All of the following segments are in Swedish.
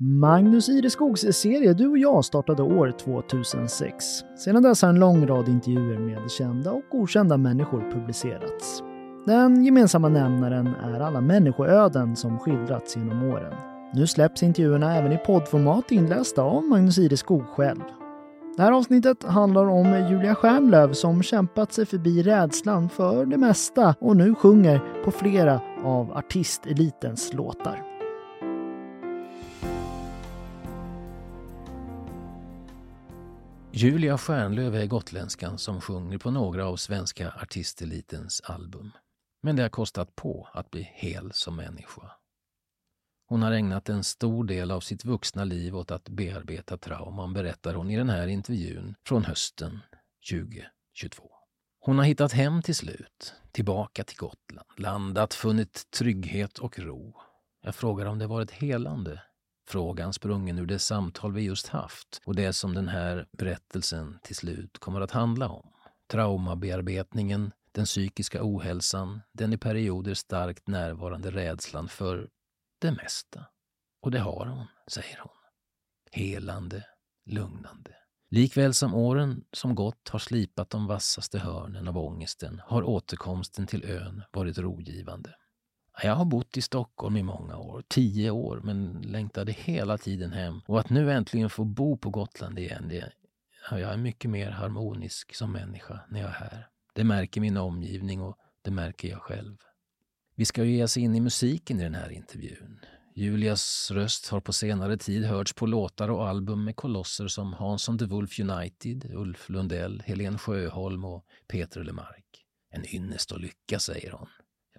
Magnus Ireskogs serie Du och jag startade år 2006. Sedan dess har en lång rad intervjuer med kända och okända människor publicerats. Den gemensamma nämnaren är alla människoöden som skildrats genom åren. Nu släpps intervjuerna även i poddformat inlästa av Magnus Ireskog själv. Det här avsnittet handlar om Julia Stjärnlöv som kämpat sig förbi rädslan för det mesta och nu sjunger på flera av artistelitens låtar. Julia Stjärnlöf är gotländskan som sjunger på några av svenska artistelitens album. Men det har kostat på att bli hel som människa. Hon har ägnat en stor del av sitt vuxna liv åt att bearbeta trauman, berättar hon i den här intervjun från hösten 2022. Hon har hittat hem till slut, tillbaka till Gotland, landat, funnit trygghet och ro. Jag frågar om det varit helande. Frågan sprungen ur det samtal vi just haft och det som den här berättelsen till slut kommer att handla om. Traumabearbetningen, den psykiska ohälsan, den i perioder starkt närvarande rädslan för det mesta. Och det har hon, säger hon. Helande, lugnande. Likväl som åren som gått har slipat de vassaste hörnen av ångesten har återkomsten till ön varit rogivande. Jag har bott i Stockholm i många år, tio år, men längtade hela tiden hem. Och att nu äntligen få bo på Gotland igen, det, jag är mycket mer harmonisk som människa när jag är här. Det märker min omgivning och det märker jag själv. Vi ska ju ge oss in i musiken i den här intervjun. Julias röst har på senare tid hörts på låtar och album med kolosser som Hansson de Wolf United, Ulf Lundell, Helen Sjöholm och Peter Lemark. En ynnest och lycka, säger hon.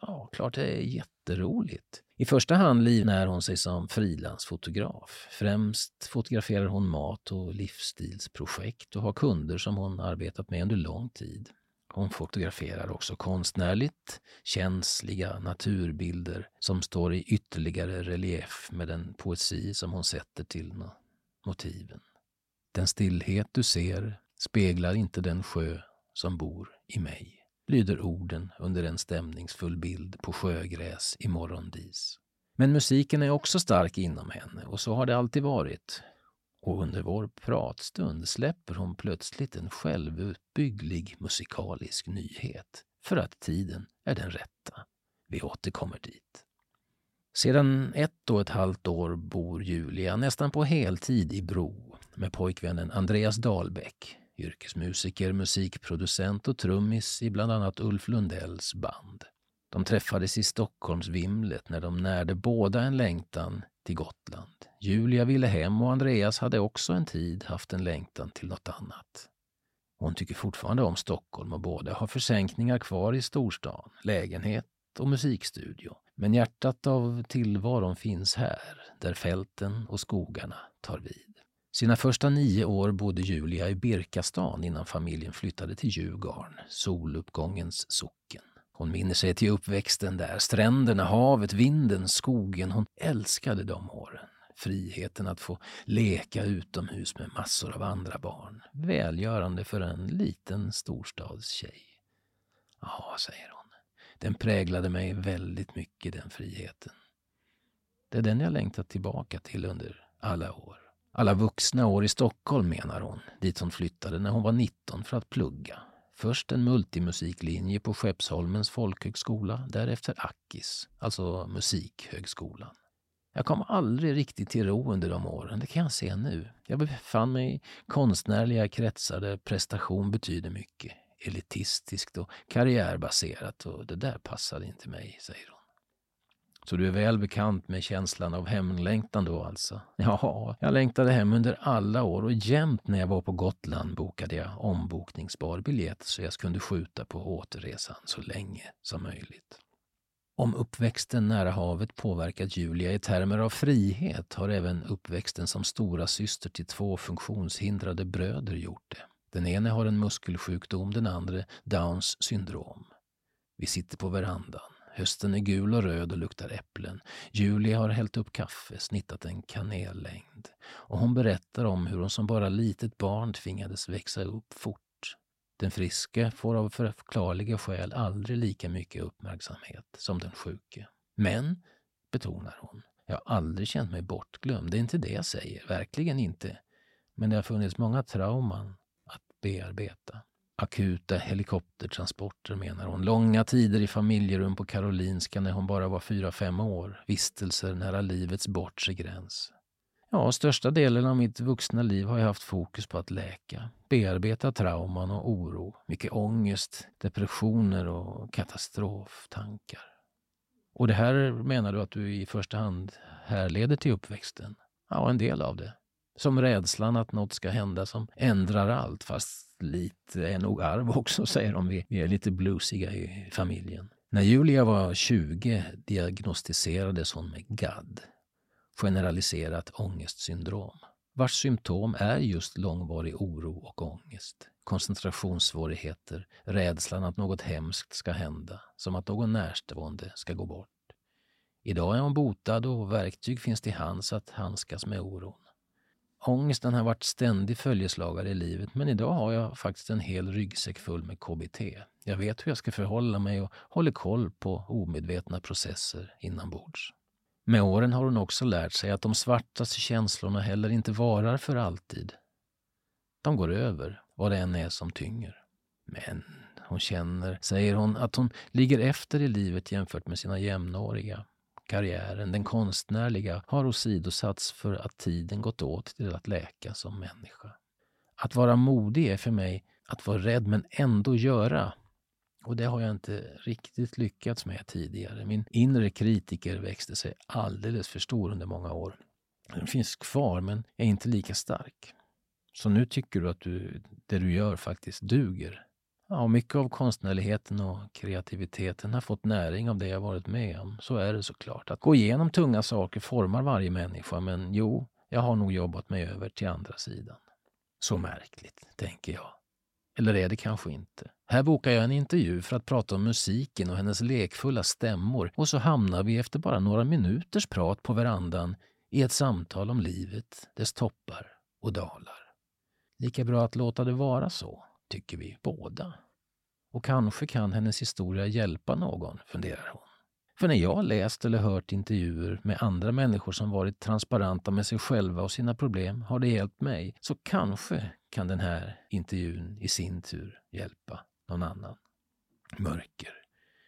Ja, klart det är jätteroligt. I första hand livnär hon sig som frilansfotograf. Främst fotograferar hon mat och livsstilsprojekt och har kunder som hon arbetat med under lång tid. Hon fotograferar också konstnärligt känsliga naturbilder som står i ytterligare relief med den poesi som hon sätter till motiven. Den stillhet du ser speglar inte den sjö som bor i mig, lyder orden under en stämningsfull bild på sjögräs i morgondis. Men musiken är också stark inom henne och så har det alltid varit och under vår pratstund släpper hon plötsligt en självutbygglig musikalisk nyhet för att tiden är den rätta. Vi återkommer dit. Sedan ett och ett halvt år bor Julia nästan på heltid i Bro med pojkvännen Andreas Dahlbäck, yrkesmusiker, musikproducent och trummis i bland annat Ulf Lundells band. De träffades i Stockholmsvimlet när de närde båda en längtan till Gotland. Julia ville hem och Andreas hade också en tid haft en längtan till något annat. Hon tycker fortfarande om Stockholm och båda har försänkningar kvar i storstan, lägenhet och musikstudio. Men hjärtat av tillvaron finns här, där fälten och skogarna tar vid. Sina första nio år bodde Julia i Birkastan innan familjen flyttade till Djurgården, soluppgångens socken. Hon minner sig till uppväxten där, stränderna, havet, vinden, skogen. Hon älskade de åren. Friheten att få leka utomhus med massor av andra barn. Välgörande för en liten storstadstjej. Ja, säger hon. Den präglade mig väldigt mycket, den friheten. Det är den jag längtat tillbaka till under alla år. Alla vuxna år i Stockholm menar hon, dit hon flyttade när hon var 19 för att plugga. Först en multimusiklinje på Skeppsholmens folkhögskola, därefter Akis, alltså Musikhögskolan. Jag kom aldrig riktigt till ro under de åren, det kan jag se nu. Jag befann mig i konstnärliga kretsar där prestation betyder mycket. Elitistiskt och karriärbaserat och det där passade inte mig, säger hon. Så du är väl bekant med känslan av hemlängtan då alltså? Ja, jag längtade hem under alla år och jämt när jag var på Gotland bokade jag ombokningsbar biljett så jag kunde skjuta på återresan så länge som möjligt. Om uppväxten nära havet påverkat Julia i termer av frihet har även uppväxten som stora syster till två funktionshindrade bröder gjort det. Den ene har en muskelsjukdom, den andra Downs syndrom. Vi sitter på verandan. Hösten är gul och röd och luktar äpplen. Julia har hällt upp kaffe, snittat en kanellängd. Och hon berättar om hur hon som bara litet barn tvingades växa upp fort. Den friske får av förklarliga skäl aldrig lika mycket uppmärksamhet som den sjuke. Men, betonar hon, Jag har aldrig känt mig bortglömd. Det är inte det jag säger. Verkligen inte. Men det har funnits många trauman att bearbeta. Akuta helikoptertransporter menar hon. Långa tider i familjerum på Karolinska när hon bara var fyra fem år. Vistelser nära livets bortre gräns. Ja, största delen av mitt vuxna liv har jag haft fokus på att läka. Bearbeta trauman och oro. Mycket ångest, depressioner och katastroftankar. Och det här menar du att du i första hand härleder till uppväxten? Ja, en del av det. Som rädslan att något ska hända som ändrar allt, fast lite är nog arv också, säger de. Vi, vi är lite bluesiga i familjen. När Julia var 20 diagnostiserades hon med GAD, generaliserat ångestsyndrom, vars symptom är just långvarig oro och ångest, koncentrationssvårigheter, rädslan att något hemskt ska hända, som att någon närstående ska gå bort. Idag är hon botad och verktyg finns till hands att handskas med oron. Ångesten har varit ständig följeslagare i livet men idag har jag faktiskt en hel ryggsäck full med KBT. Jag vet hur jag ska förhålla mig och håller koll på omedvetna processer inombords. Med åren har hon också lärt sig att de svartaste känslorna heller inte varar för alltid. De går över, vad det än är som tynger. Men hon känner, säger hon, att hon ligger efter i livet jämfört med sina jämnåriga. Karriären, den konstnärliga, har åsidosatts för att tiden gått åt till att läka som människa. Att vara modig är för mig att vara rädd men ändå göra. Och det har jag inte riktigt lyckats med tidigare. Min inre kritiker växte sig alldeles för stor under många år. Den finns kvar men är inte lika stark. Så nu tycker du att du, det du gör faktiskt duger. Ja, mycket av konstnärligheten och kreativiteten har fått näring av det jag varit med om. Så är det såklart. Att gå igenom tunga saker formar varje människa, men jo, jag har nog jobbat mig över till andra sidan. Så märkligt, tänker jag. Eller är det kanske inte? Här bokar jag en intervju för att prata om musiken och hennes lekfulla stämmor och så hamnar vi efter bara några minuters prat på verandan i ett samtal om livet, dess toppar och dalar. Lika bra att låta det vara så tycker vi båda. Och kanske kan hennes historia hjälpa någon, funderar hon. För när jag läst eller hört intervjuer med andra människor som varit transparenta med sig själva och sina problem har det hjälpt mig. Så kanske kan den här intervjun i sin tur hjälpa någon annan. Mörker.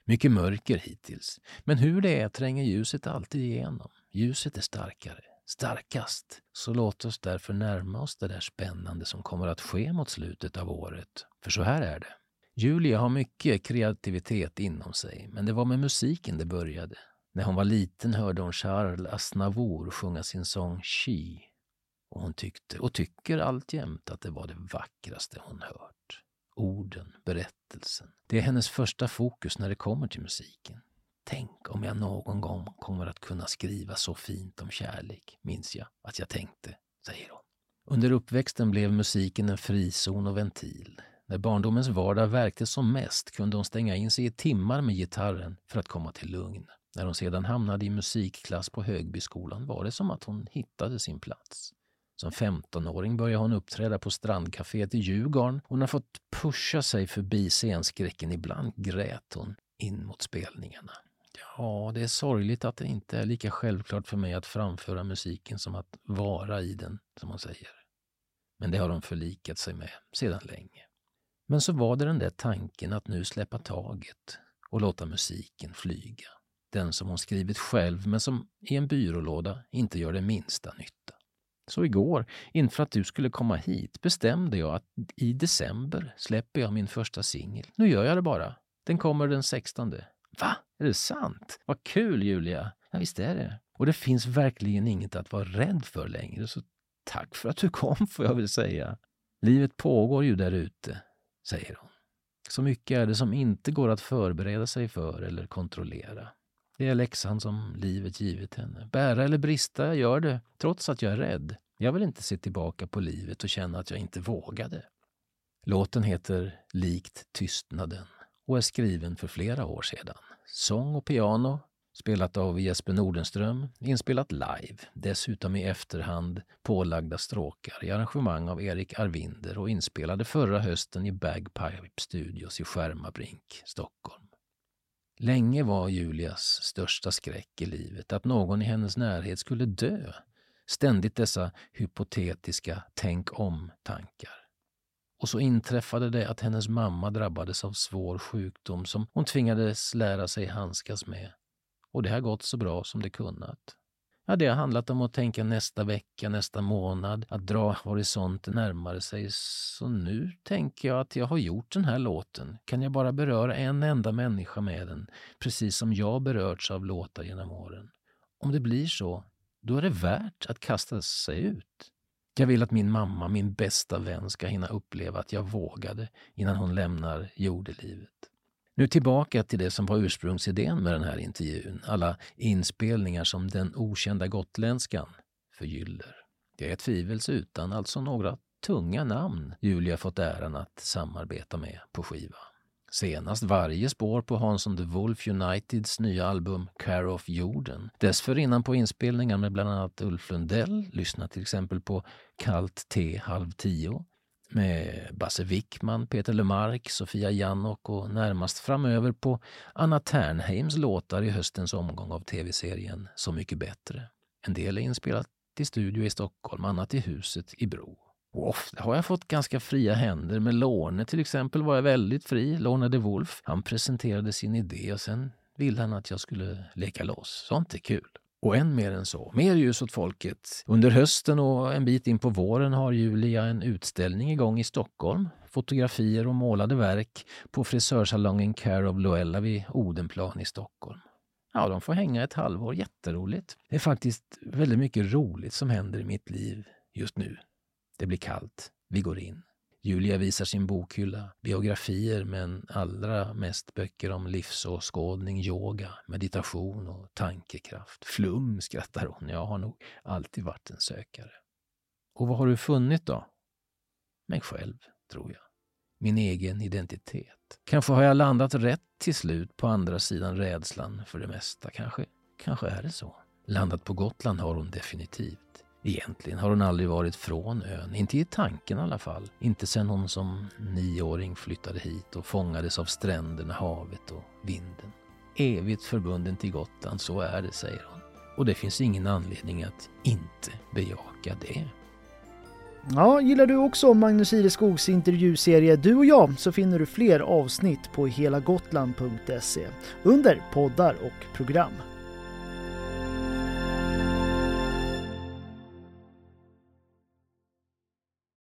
Mycket mörker hittills. Men hur det är tränger ljuset alltid igenom. Ljuset är starkare starkast. Så låt oss därför närma oss det där spännande som kommer att ske mot slutet av året. För så här är det. Julia har mycket kreativitet inom sig, men det var med musiken det började. När hon var liten hörde hon Charles Aznavour sjunga sin sång She. Och hon tyckte, och tycker alltjämt, att det var det vackraste hon hört. Orden, berättelsen. Det är hennes första fokus när det kommer till musiken. Tänk om jag någon gång kommer att kunna skriva så fint om kärlek, minns jag att jag tänkte, säger hon. Under uppväxten blev musiken en frizon och ventil. När barndomens vardag verkte som mest kunde hon stänga in sig i timmar med gitarren för att komma till lugn. När hon sedan hamnade i musikklass på Högbyskolan var det som att hon hittade sin plats. Som 15-åring började hon uppträda på strandcaféet i Djurgården. Hon har fått pusha sig förbi scenskräcken. Ibland grät hon in mot spelningarna. Ja, det är sorgligt att det inte är lika självklart för mig att framföra musiken som att vara i den, som man säger. Men det har de förlikat sig med sedan länge. Men så var det den där tanken att nu släppa taget och låta musiken flyga. Den som hon skrivit själv men som i en byrålåda inte gör det minsta nytta. Så igår, inför att du skulle komma hit, bestämde jag att i december släpper jag min första singel. Nu gör jag det bara. Den kommer den 16. Va? Är det sant? Vad kul Julia! Ja, visst är det. Och det finns verkligen inget att vara rädd för längre, så tack för att du kom får jag väl säga. Livet pågår ju där ute, säger hon. Så mycket är det som inte går att förbereda sig för eller kontrollera. Det är läxan som livet givit henne. Bära eller brista, jag gör det, trots att jag är rädd. Jag vill inte se tillbaka på livet och känna att jag inte vågade. Låten heter Likt tystnaden och är skriven för flera år sedan. Sång och piano, spelat av Jesper Nordenström, inspelat live, dessutom i efterhand pålagda stråkar i arrangemang av Erik Arvinder och inspelade förra hösten i Bagpipe Studios i Skärmarbrink, Stockholm. Länge var Julias största skräck i livet att någon i hennes närhet skulle dö. Ständigt dessa hypotetiska tänk om-tankar. Och så inträffade det att hennes mamma drabbades av svår sjukdom som hon tvingades lära sig handskas med. Och det har gått så bra som det kunnat. Ja, det har handlat om att tänka nästa vecka, nästa månad, att dra horisonten närmare sig. Så nu tänker jag att jag har gjort den här låten. Kan jag bara beröra en enda människa med den, precis som jag berörts av låtar genom åren. Om det blir så, då är det värt att kasta sig ut. Jag vill att min mamma, min bästa vän, ska hinna uppleva att jag vågade innan hon lämnar jordelivet. Nu tillbaka till det som var ursprungsidén med den här intervjun. Alla inspelningar som den okända gotländskan förgyller. Det är tvivelsutan alltså några tunga namn Julia fått äran att samarbeta med på skiva. Senast varje spår på Hansson the Wolf Uniteds nya album Care of Jorden. Dessförinnan på inspelningar med bland annat Ulf Lundell, lyssna till exempel på Kallt te halv tio med Basse Wickman, Peter Lemark, Sofia Jannok och närmast framöver på Anna Ternheims låtar i höstens omgång av tv-serien Så mycket bättre. En del är inspelat i studio i Stockholm, annat i huset i Bro. Och ofta har jag fått ganska fria händer. Med Lorne till exempel var jag väldigt fri. Lorne de Wolf. Han presenterade sin idé och sen ville han att jag skulle leka loss. Sånt är kul. Och än mer än så, mer ljus åt folket. Under hösten och en bit in på våren har Julia en utställning igång i Stockholm. Fotografier och målade verk på frisörsalongen Care of Loella vid Odenplan i Stockholm. Ja, de får hänga ett halvår. Jätteroligt. Det är faktiskt väldigt mycket roligt som händer i mitt liv just nu. Det blir kallt. Vi går in. Julia visar sin bokhylla, biografier men allra mest böcker om livsåskådning, yoga, meditation och tankekraft. Flum, skrattar hon. Jag har nog alltid varit en sökare. Och vad har du funnit då? Mig själv, tror jag. Min egen identitet. Kanske har jag landat rätt till slut på andra sidan rädslan för det mesta. Kanske, kanske är det så. Landat på Gotland har hon definitivt. Egentligen har hon aldrig varit från ön, inte i tanken i alla fall. Inte sedan hon som nioåring flyttade hit och fångades av stränderna, havet och vinden. Evigt förbunden till Gotland, så är det, säger hon. Och det finns ingen anledning att inte bejaka det. Ja, gillar du också Magnus Ireskogs intervjuserie Du och jag så finner du fler avsnitt på helagotland.se under poddar och program.